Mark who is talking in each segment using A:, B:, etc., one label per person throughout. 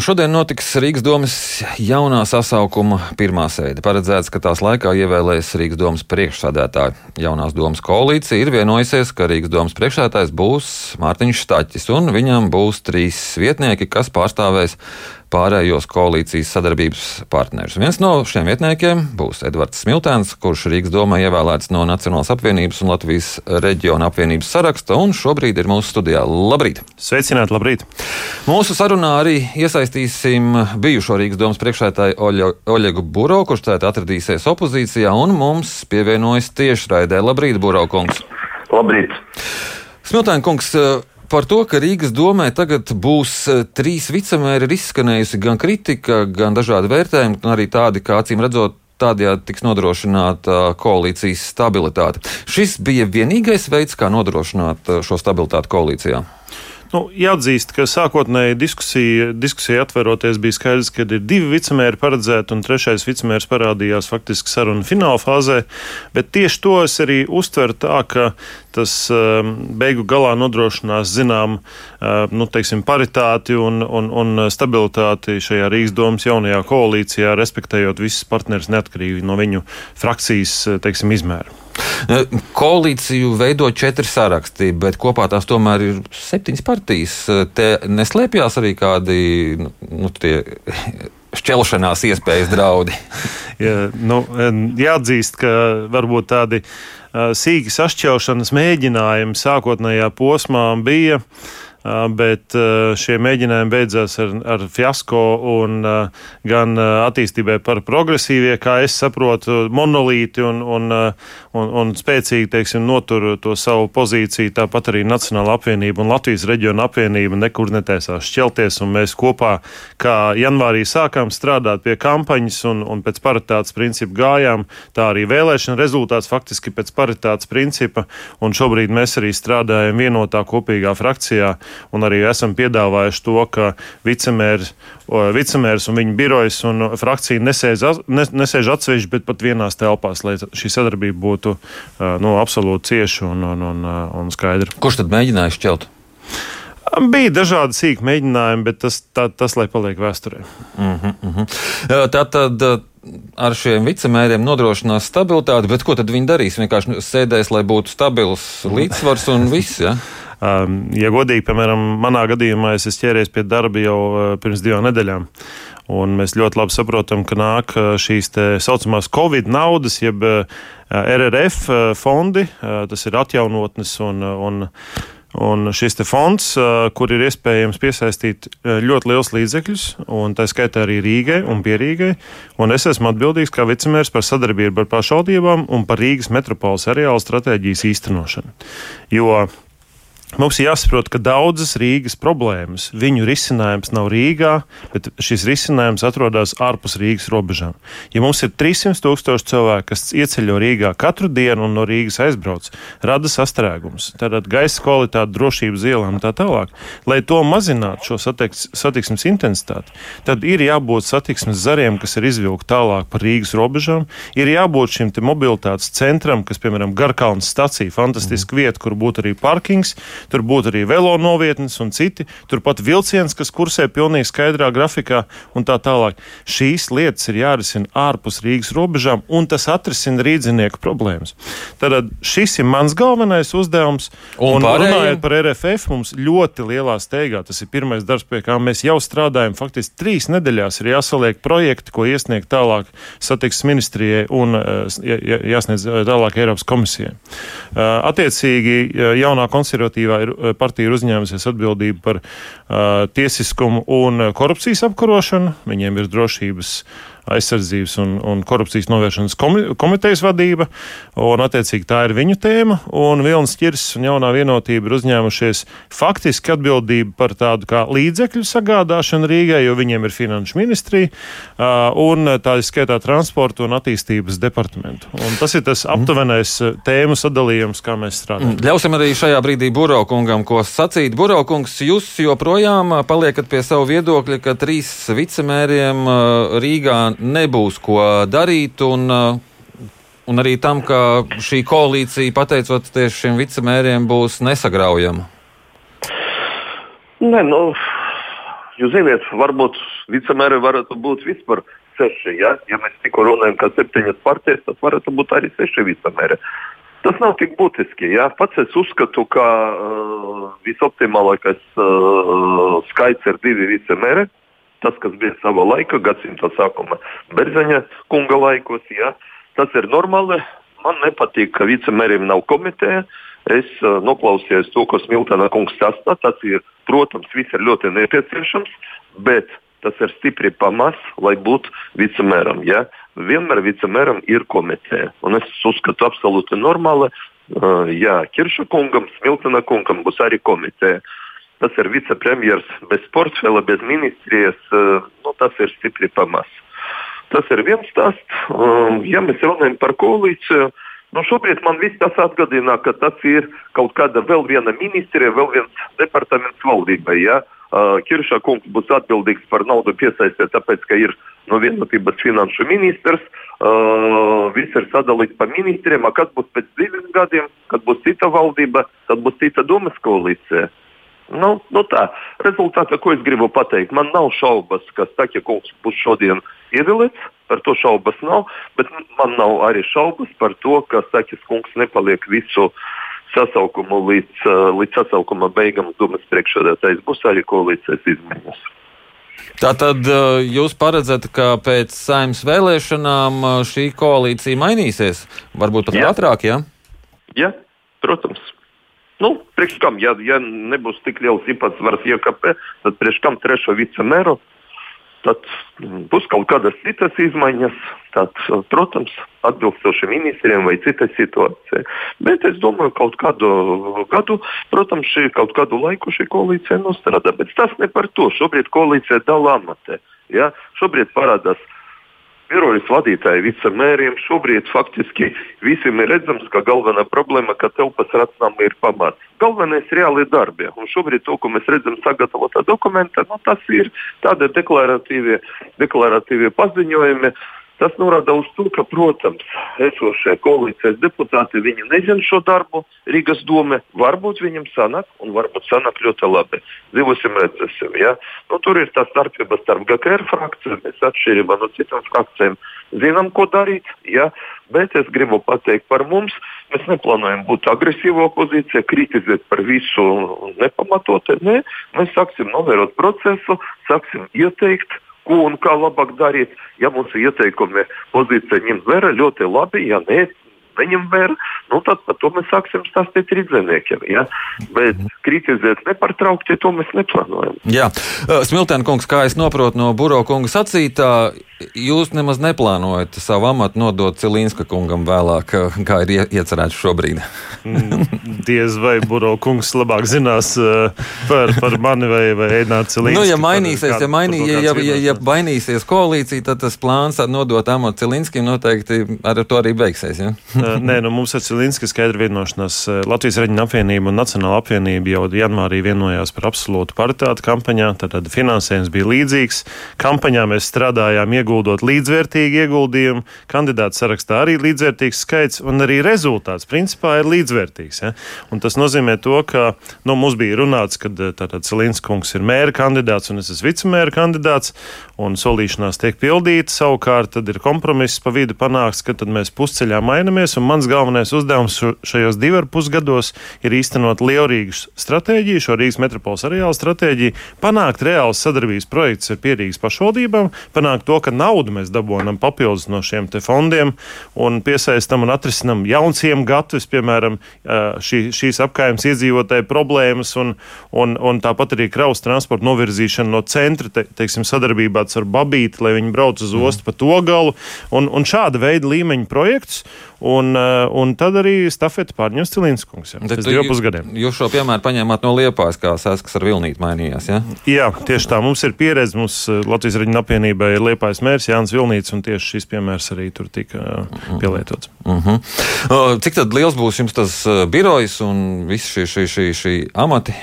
A: Šodien notiks Rīgas domas jaunā sasaukuma pirmā sēde. Paredzēts, ka tās laikā ievēlēs Rīgas domas priekšsādātāju. Jaunās domas koalīcija ir vienojusies, ka Rīgas domas priekšsādātājs būs Mārtiņš Štaķis, un viņam būs trīs vietnieki, kas pārstāvēs pārējos koalīcijas sadarbības partnerus. Viens no šiem vietniekiem būs Edvards Smiltēns, kurš Rīgas domā ievēlēts no Nacionālās apvienības un Latvijas reģiona apvienības saraksta, un šobrīd ir mūsu studijā. Labrīt!
B: Sveicināti, labrīt!
A: Mūsu sarunā arī iesaistīsim bijušo Rīgas domas priekšētāju Oļegu Buro, kurš tēt atradīsies opozīcijā, un mums pievienojas tiešraidē. Labrīt, Buro kungs!
C: Labrīt!
A: Smiltēn kungs, Par to, ka Rīgas domē tagad būs eh, trīs vicemēri, ir izskanējusi gan kritika, gan dažādi vērtējumi, gan arī tādi, kā acīm redzot, tādējādi tiks nodrošināta koalīcijas stabilitāte. Šis bija vienīgais veids, kā nodrošināt eh, šo stabilitāti koalīcijā.
B: Nu, jāatzīst, ka sākotnēji diskusija, diskusija atveroties bija skaidrs, ka ir divi vicemēri paredzēti, un trešais vicemērs parādījās faktiski sarunu fināla fāzē. Bet tieši to es arī uztveru tā, ka tas um, beigu galā nodrošinās zinām uh, nu, teiksim, paritāti un, un, un stabilitāti šajā Rīgas domas jaunajā koalīcijā, respektējot visus partnerus neatkarīgi no viņu frakcijas teiksim, izmēra.
A: Koalīciju veido četri saraksti, bet kopā tās tomēr ir septiņas partijas. Te neslēpjas arī kādi nu, nu šķelšanās iespējas draudi.
B: Jā, nu, jāatzīst, ka varbūt tādi sīki sašķelšanas mēģinājumi sākotnējā posmā bija. Uh, bet šie mēģinājumi beidzās ar, ar fiasko un gan attīstībai par progresīvie, kā es saprotu, monolīti un, un, un, un spēcīgi, teiksim, notur to savu pozīciju. Tāpat arī Nacionāla apvienība un Latvijas reģiona apvienība nekur netaisās šķelties, un mēs kopā, kā janvārī sākām strādāt pie kampaņas un, un pēc paritātes principa gājām, tā arī vēlēšana rezultāts faktiski pēc paritātes principa, un šobrīd mēs arī strādājam vienotā kopīgā frakcijā un arī esam piedāvājuši to, ka vicemērs, vicemērs un viņa birojas un frakcija nesēž, nesēž atsevišķi, bet pat vienās telpās, lai šī sadarbība būtu nu, absolūti cieša un, un, un, un skaidra.
A: Kurš tad mēģināja šķelt?
B: Bija dažādi sīki mēģinājumi, bet tas, tā, tas lai paliek vēsturē.
A: Uh -huh, uh -huh. Tā tad ar šiem vicemēriem nodrošinās stabilitāti, bet ko tad viņi darīs? Vienkārši sēdēs, lai būtu stabils līdzsvars un viss. Ja?
B: Um, ja godīgi, piemēram, manā gadījumā es esmu ķēries pie darba jau uh, pirms divām nedēļām. Un mēs ļoti labi saprotam, ka nāk uh, šīs tā saucamās Covid naudas, jeb uh, RRF fondi, tas ir atjaunotnes un, un, un šis fonds, kur ir iespējams piesaistīt ļoti liels līdzekļus, un tā skaitā arī Rīgai un Pierīgai. Un es esmu atbildīgs kā vicemērs par sadarbību ar pašvaldībām un par Rīgas metropoles areāla stratēģijas īstenošanu. Jo Mums ir jāsaprot, ka daudzas Rīgas problēmas, viņu risinājums nav Rīgā, bet šis risinājums atrodas ārpus Rīgas robežām. Ja mums ir 300 tūkstoši cilvēku, kas ieceļo Rīgā katru dienu un no Rīgas aizbrauc, rada sastrēgums, tātad gaisa kvalitāte, drošības ielām un tā tālāk, lai to mazinātu šo satiks, satiksmes intensitāti, tad ir jābūt satiksmes zariem, kas ir izvilkti tālāk par Rīgas robežām, ir jābūt šim mobilitātes centram, kas, piemēram, Garkalnas stacija, fantastiska mm. vieta, kur būtu arī parkings tur būtu arī velo novietnes un citi, turpat vilciens, kas kursē pilnīgi skaidrā grafikā un tā tālāk. Šīs lietas ir jārisina ārpus Rīgas robežām, un tas atrisina rīdzinieku problēmas. Tad šis ir mans galvenais uzdevums. Un, un runājot par RFF, mums ļoti lielā steigā tas ir pirmais darbs, pie kā mēs jau strādājam. Faktiski trīs nedēļās ir jāsaliek projekti, ko iesniegt tālāk satiksmes ministrijai un eh, jāsniedz tālāk Eiropas komisijai. Eh, attiecīgi, jaunā konservatīvā respektīvā ir, eh, partija ir uzņēmusies atbildību par uh, tiesiskumu un korupcijas apkarošanu. Viņiem ir drošības aizsardzības un, un korupcijas novēršanas komitejas vadība, un attiecīgi tā ir viņu tēma. Un Vilnis Čirs un jaunā vienotība ir uzņēmušies faktiski atbildību par tādu kā līdzekļu sagādāšanu Rīgai, jo viņiem ir finanšu ministrija un tā ir skaitā transporta un attīstības departamentu. Un tas ir tas aptuvenais tēmu sadalījums, kā mēs strādājam.
A: Ļausim arī šajā brīdī Burokungam, ko sacīt. Burokungs, jūs joprojām paliekat pie savu viedokļa, ka trīs vicemēriem Rīgā nebūs ko darīt. Un, uh, un arī tam, ka šī koalīcija, pateicoties šiem vicemēriem, būs nesagraujama?
C: Nē, nu, Jūs ziniet, varbūt vicemēri varētu būt vispār seši. Ja, ja mēs tikko runājam, ka septiņas partijas, tad varētu būt arī seši vicemēri. Tas nav tik būtiski. Ja? Pats es uzskatu, ka uh, visoptimālākais uh, skaits ir divi vicemēri. Tas, kas bija savā laikā, gadsimta sākuma Berzeņa kunga laikos, ja? tas ir normāli. Man nepatīk, ka vicemēriem nav komiteja. Es uh, noklausījos to, ko Smiltena kungs sastāv. Tas ir, protams, viss ir ļoti nepieciešams, bet tas ir stipri pamats, lai būtu vicemēram. Ja? Vienmēr vicemēram ir komiteja. Un es uzskatu, absolūti normāli. Uh, jā, Kirša kungam, Smiltena kungam būs arī komiteja. Tas ir vicepremjers bez portfela, bez ministrijas. Uh, nu, tas ir stipri pamats. Tas ir viens stāsts. Um, ja mēs runājam par koalīciju, nu šobrīd man viss tas atgādina, ka tas ir kaut kāda vēl viena ministrija, vēl viens departaments valdībai. Ja? Uh, Uh, Kirša kungs būs atbildīgs par naudu piesaistē, tāpēc, ka ir no vienotības finanšu ministrs. Uh, viss ir sadalīts pa ministriem. Kas būs pēc diviem gadiem, kad būs cita valdība, tad būs cita domas koalīcija. Nu, nu tā, rezultātā, ko es gribu pateikt, man nav šaubas, ka Stakja kungs būs šodien ievēlēts. Par to šaubas nav, bet man nav arī šaubas par to, ka Stakjas kungs nepaliek visu sasaukumu līdz, līdz sasaukuma beigām Dumas priekšsēdētājs būs arī koalīcijas izmaiņas.
A: Tātad jūs paredzat, ka pēc saimnes vēlēšanām šī koalīcija mainīsies? Varbūt pat ātrāk, jā?
C: Jā, protams. Nu, priekš kam, ja, ja nebūs tik liels īpatsvars IKP, tad priekš kam trešo vicemeru Tad būs kaut kādas citas izmaiņas, tad, protams, atbilstoši ministriem vai cita situācija. Bet es domāju, ka kaut kādu gadu, protams, šī, kaut kādu laiku šī koalīcija nostrādā. Bet tas ne par to. Šobrīd koalīcija dala amatē. Ja? Šobrīd parādās birojas vadītāji, vicemēriem šobrīd faktiski visiem ir redzams, ka galvenā problēma, ka telpas racinām ir pamats. Galvenais ir reāli darbi. Un šobrīd to, ko mēs redzam sagatavotā dokumentā, nu, tas ir tādi deklaratīvie, deklaratīvie paziņojumi. Tas norāda uz to, ka, protams, esošie koalīcijas deputāti nezina šo darbu. Rīgas doma varbūt viņam sanāk, un varbūt sanāk ļoti labi. Dzīvosim, redzēsim. Ja? Nu, tur ir tā starpība starp GKR frakciju, mēs atšķirībā no citām frakcijām zinām, ko darīt. Ja? Bet es gribu pateikt par mums. Mēs neplānojam būt agresīva opozīcija, kritizēt par visu nepamatoti. Nē, mēs sāksim novērot procesu, sāksim ieteikt ko un kā labāk darīt. Ja mūsu ieteikumi pozīcija ņem vērā ļoti labi, ja nē, neņem vērā, nu tad par to mēs sāksim stāstīt rīzniekiem. Ja? Bet kritizēt nepārtraukti, to mēs neplānojam.
A: Jā, Smiltēna kungs, kā es noprotu no Buro kunga sacītā, jūs nemaz neplānojat savu amatu nodot Cilīnska kungam vēlāk, kā ir iecerēts šobrīd.
B: Mm, diez vai Buro kungs labāk zinās par, par mani vai, vai Eidnāts Cilīnska.
A: Nu, ja mainīsies, ja, mainī, ja, ja, ja, ja mainīsies koalīcija, tad tas plāns nodot amatu Cilīnskim noteikti ar to arī beigsies. Ja?
B: Nē, nu mums ar Cilinski skaidra vienošanās. Latvijas Reģiona apvienība un Nacionāla apvienība jau janvārī vienojās par absolūtu paritāti kampaņā. Tad finansējums bija līdzīgs. Kampaņā mēs strādājām ieguldot līdzvērtīgu ieguldījumu. Kandidātu sarakstā arī līdzvērtīgs skaits un arī rezultāts principā ir līdzvērtīgs. Ja? Un tas nozīmē to, ka nu, mums bija runāts, ka Cilinski kungs ir mēra kandidāts un es esmu vicemēra kandidāts un solīšanās tiek pildīta. Savukārt tad ir kompromiss pa vidu panāks, ka mēs pusceļā mainamies un mans galvenais uzdevums šajos divos pusgados ir īstenot Lielrīgas stratēģiju, šo Rīgas metropoles areāla stratēģiju, panākt reāls sadarbības projekts ar pierīgas pašvaldībām, panākt to, ka naudu mēs dabūjam papildus no šiem fondiem un piesaistam un atrisinam jaunsiem gatavus, piemēram, šī, šīs apkājums iedzīvotāju problēmas un, un, un tāpat arī kraus transporta novirzīšana no centra, te, teiksim, sadarbībā ar Babīti, lai viņi brauc uz ostu mm. pa to galu un, un šāda veida līmeņa projekts. Un, eh, un tad arī stafeti pārņems Cilīnskungs. Pēc diviem pusgadiem.
A: Jūs šo piemēru paņēmāt no Liepājas, kā saskas ar Vilnīti mainījās. Ja?
B: Jā, tieši tā. Mums ir pieredze. Mums eh, Latvijas Reģiona apvienībā ir Liepājas mērs Jānis Vilnīts, un tieši šis piemērs arī tur tika uh, pielietots. Uh
A: -huh. uh, cik tad liels būs jums tas birojs un visi šie, šie, šie, šie amati?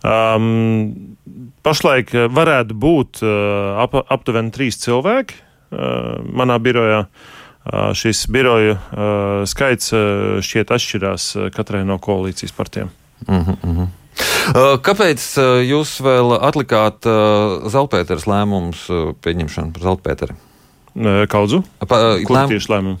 B: Um, pašlaik varētu būt uh, ap, aptuveni trīs cilvēki uh, manā birojā. Uh, šis biroju skaits šķiet atšķirās katrai no koalīcijas partijām. Uh -huh.
A: Kāpēc jūs vēl atlikāt Zelpēteras lēmumus pieņemšanu par Zelpēteru?
B: Kaudzu? Lēm, tieši lēmumu?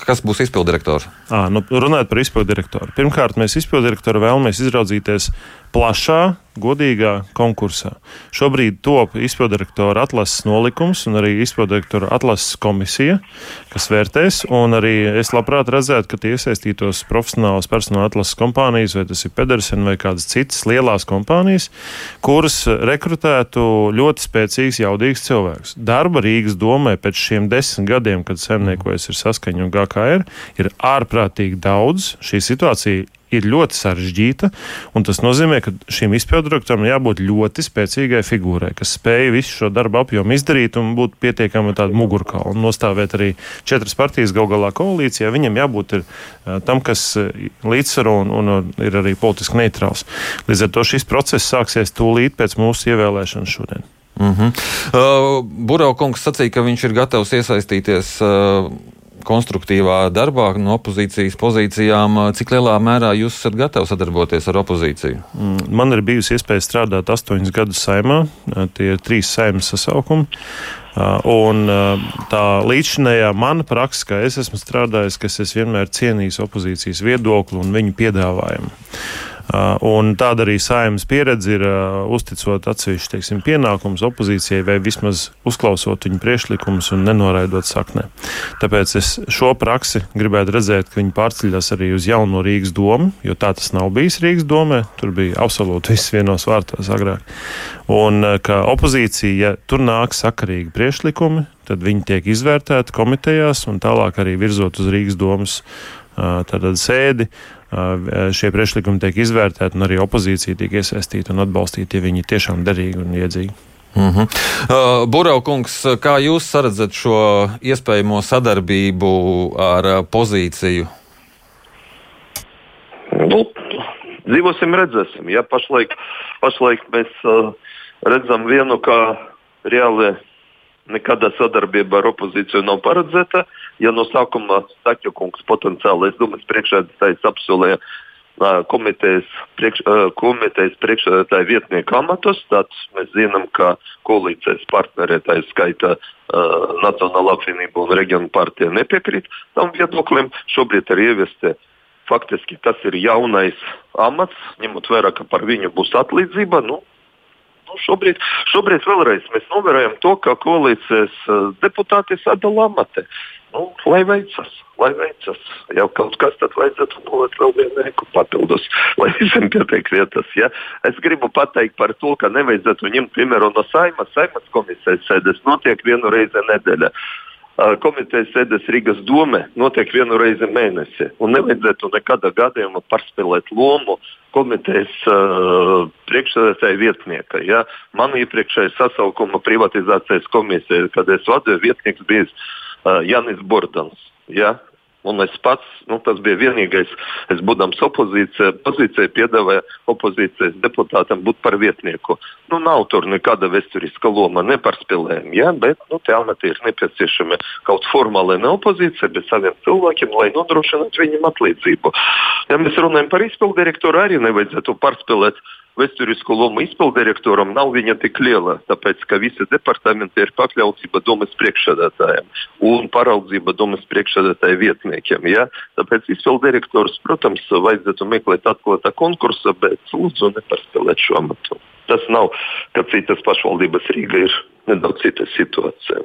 A: Kas būs izpildirektors?
B: Nu, runājot par izpildirektoru. Pirmkārt, mēs izpildirektoru vēlamies izraudzīties plašā, godīgā konkursā. Šobrīd top izpildirektora atlases nolikums un arī izpildirektora atlases komisija, kas vērtēs. Arī es labprāt redzētu, ka tie iesaistītos profesionālas personāla atlases kompānijas, vai tas ir Pedersen vai kādas citas lielās kompānijas, kuras rekrutētu ļoti spēcīgs, jaudīgs cilvēks. Darba Rīgas domē pēc šiem desmit gadiem, kad saimniekojas ir saskaņa un GKR, ir ārprātīgi daudz. Šī situācija ir ļoti sarežģīta. Tas nozīmē, ka šim izpilddirektoram jābūt ļoti spēcīgai figūrai, kas spēj visu šo darbu apjomu izdarīt un būt pietiekami tādu mugurkaulu un nostāvēt arī četras partijas gal galā koalīcijā. Viņam jābūt ir, tam, kas līdzsvaro un, un ir arī politiski neitrāls. Līdz ar to šis process sāksies tūlīt pēc mūsu ievēlēšanas šodien.
A: Mm -hmm. uh, Buraukungs sacīja, ka viņš ir gatavs iesaistīties uh, konstruktīvā darbā no opozīcijas pozīcijām. Cik lielā mērā jūs esat gatavi sadarboties ar opozīciju?
B: Mm, man ir bijusi iespēja strādāt astoņus gadus saimā. Tie ir trīs saimas sasaukumi. Un tā līdzinējā mana praksa, kā es esmu strādājis, ka es vienmēr cienīju opozīcijas viedokli un viņu piedāvājumu. Uh, un tāda arī saimnes pieredze ir uh, uzticot atsevišķu pienākumus opozīcijai vai vismaz uzklausot viņu priekšlikumus un nenoraidot saknē. Tāpēc es šo praksi gribētu redzēt, ka viņi pārceļas arī uz jauno Rīgas domu, jo tā tas nav bijis Rīgas domē. Tur bija absolūti viss vienos vārtos agrāk. Un uh, ka opozīcija, ja tur nāk sakarīgi priekšlikumi, tad viņi tiek izvērtēti komitejās un tālāk arī virzot uz Rīgas domas tātad sēdi šie priekšlikumi tiek izvērtēti, un arī opozīcija tiek iesaistīta un atbalstīta, ja viņi ir tiešām derīgi un iedzīgi.
A: Mm -hmm. uh, Buraukungs, kā jūs redzat šo iespējamo sadarbību ar pozīciju?
C: Nu, dzīvosim, redzēsim. Ja, pašlaik, pašlaik mēs uh, redzam vienu, kā reāli nekāda sadarbība ar opozīciju nav paredzēta. Ja no sākuma Staķa kungs potenciāli, es domāju, priekšsēdētājs apsolīja komitejas, priekš, komitejas priekšsēdētāja vietnieku amatus, tad mēs zinām, ka koalīcijas partneri, tā skaitā uh, Nacionāla apvienība un Reģiona partija nepiekrīt tam viedoklim. Šobrīd ir ieviesti faktiski tas ir jaunais amats, ņemot vērā, ka par viņu būs atlīdzība. Nu, Nu, šobrīd, šobrīd vēlreiz mēs novērojam to, ka koalīcijas uh, deputāti sadala amati. Nu, lai veicas, lai veicas. Ja kaut kas tad vajadzētu novēt vēl vienu eku papildus, lai visiem pietiek vietas. Ja? Es gribu pateikt par to, ka nevajadzētu ņemt piemēru no saimas. Saimas komisijas sēdes notiek vienu reizi nedēļā komitejas sēdes Rīgas dome notiek vienu reizi mēnesī. Nevajadzētu nekādā gadījumā pārspēlēt lomu komitejas uh, priekšsēdētāja vietnieka. Ja? Man iepriekšējā sasaukuma privatizācijas komisija, kad es vadīju, vietnieks bija uh, Janis Bordans. Ja? Un es pats, nu, tas bija vienīgais, es būdams opozīcijā, pozīcijā piedāvāju opozīcijas deputātam būt par vietnieku. Nu, nav tur nekāda vēsturiska loma, nepārspēlējama, ja? bet nu, amati ir nepieciešami kaut formāli ne opozīcija, bet saviem cilvēkiem, lai nodrošinātu viņiem atlīdzību. Ja mēs runājam par izpildu direktoru, arī nevajadzētu pārspēlēt vēsturisku lomu izpildirektoram nav viņa tik liela, tāpēc ka visi departamenti ir pakļautība domas priekšsēdētājiem un paraudzība domas priekšsēdētāja vietniekiem. Ja? Tāpēc izpildirektors, protams, vajadzētu meklēt atklātā konkursa, bet lūdzu nepārspēlēt šo amatu. Tas nav, ka citas pašvaldības Rīga ir nedaudz cita situācija.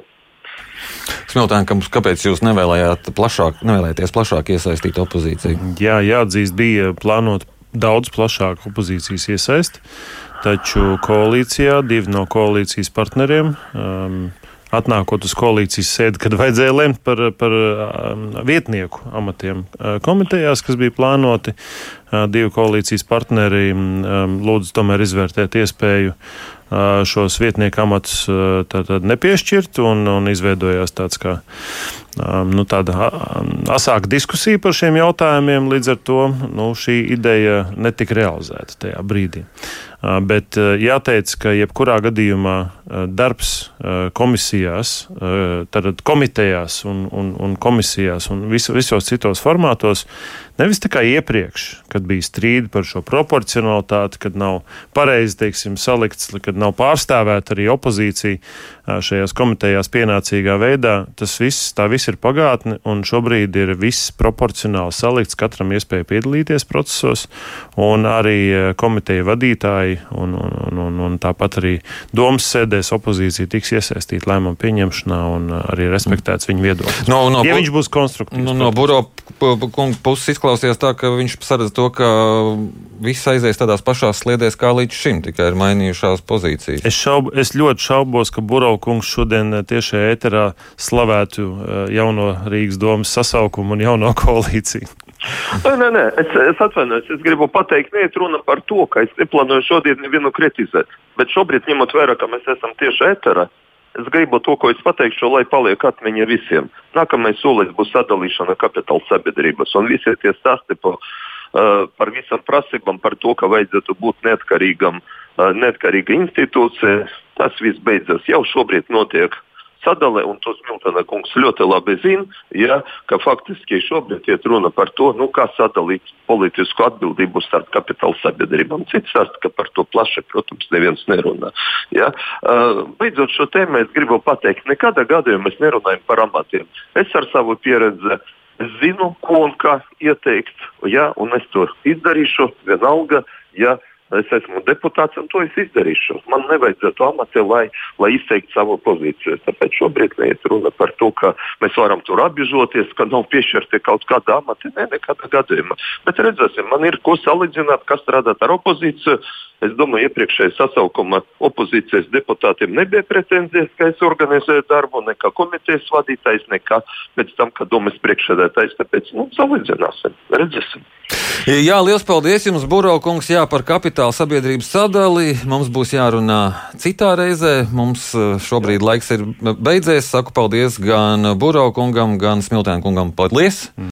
A: Smiltēns, kāpēc jūs nevēlējāt plašāk, nevēlēties plašāk iesaistīt opozīciju?
B: Jā, jāatzīst, bija plānota daudz plašāku opozīcijas iesaisti, taču koalīcijā divi no koalīcijas partneriem. Um, Atnākot uz koalīcijas sēdi, kad vajadzēja lemt par, par um, vietnieku amatiem uh, komitejās, kas bija plānoti, uh, divi koalīcijas partneri um, lūdzu tomēr izvērtēt iespēju uh, šos vietnieku amatus nepiešķirt un, un izveidojās tāds kā nu, tāda asāka diskusija par šiem jautājumiem. Līdz ar to nu, šī ideja netika realizēta tajā brīdī. Bet jāteic, ka jebkurā gadījumā darbs komisijās, tātad komitejās un, un, un komisijās un vis, visos citos formātos nevis tikai iepriekš, kad bija strīdi par šo proporcionalitāti, kad nav pareizi teiksim, salikts, kad nav pārstāvēta arī opozīcija šajās komitejās pienācīgā veidā. Tas viss, tā viss ir pagātne, un šobrīd ir viss proporcionāli salikts, katram iespēja piedalīties procesos, un arī komiteja vadītāji un, un, un, un tāpat arī domas sēdēs opozīcija tiks iesaistīta lēmumu pieņemšanā un arī respektēts viņa viedoklis. No, no, ja viņš būs konstruktīvs.
A: No, no buro puses izklausījās tā, ka viņš saredz to, ka viss aizies tādās pašās sliedēs kā līdz šim, tikai ir mainījušās pozīcijas.
B: Es, šaub, es ļoti šaubos, ka Buraukungs šodien tiešajā ēterā slavētu jauno Rīgas domas sasaukumu un jauno koalīciju.
C: Nē, nē, nē. Es, es atvainojos. Es gribu pateikt, neiet runa par to, ka es neplānoju šodien nevienu kritizēt. Bet šobrīd, ņemot vērā, ka mēs esam tieši ēterā, es gribu to, ko es pateikšu, lai paliek atmiņa visiem. Nākamais solis būs sadalīšana kapitāla sabiedrības. Un visi tie stāsti par, uh, par visām prasībām, par to, ka vajadzētu būt neatkarīgam, uh, neatkarīga institūcija, tas viss beidzas. Jau šobrīd notiek sadale, un tos Miltona kungs ļoti labi zina, ja, ka faktiski šobrīd iet runa par to, nu, kā sadalīt politisku atbildību starp kapitāla sabiedrībām. Cits stāsta, ka par to plaši, protams, neviens nerunā. Ja. Uh, beidzot šo tēmu, es gribu pateikt, nekādā gadījumā mēs nerunājam par amatiem. Es ar savu pieredzi Es zinu, ko un kā ieteikt, ja, un es to izdarīšu vienalga, ja Es esmu deputāts un to es izdarīšu. Man nevajadzētu amati, lai, lai izteiktu savu pozīciju. Tāpēc šobrīd neiet runa par to, ka mēs varam tur apžoties, ka nav piešķirti kaut kāda amata. Nē, nekādā gadījumā. Bet redzēsim, man ir ko salīdzināt, kas strādāt ar opozīciju. Es domāju, iepriekšējā sasaukuma opozīcijas deputātiem nebija pretenzijas, ka es organizēju darbu, nekā komitejas vadītājs, nekā pēc tam, kad domas priekšsēdētājs. Tāpēc nu, salīdzināsim, redzēsim.
A: Jā, liels paldies jums, Buraukungs, jā, par kapitāla sabiedrības sadali. Mums būs jārunā citā reizē. Mums eh, šobrīd laiks ir beidzies. Saku paldies gan Buraukungam, gan Smiltēnkungam. Paldies! Mm.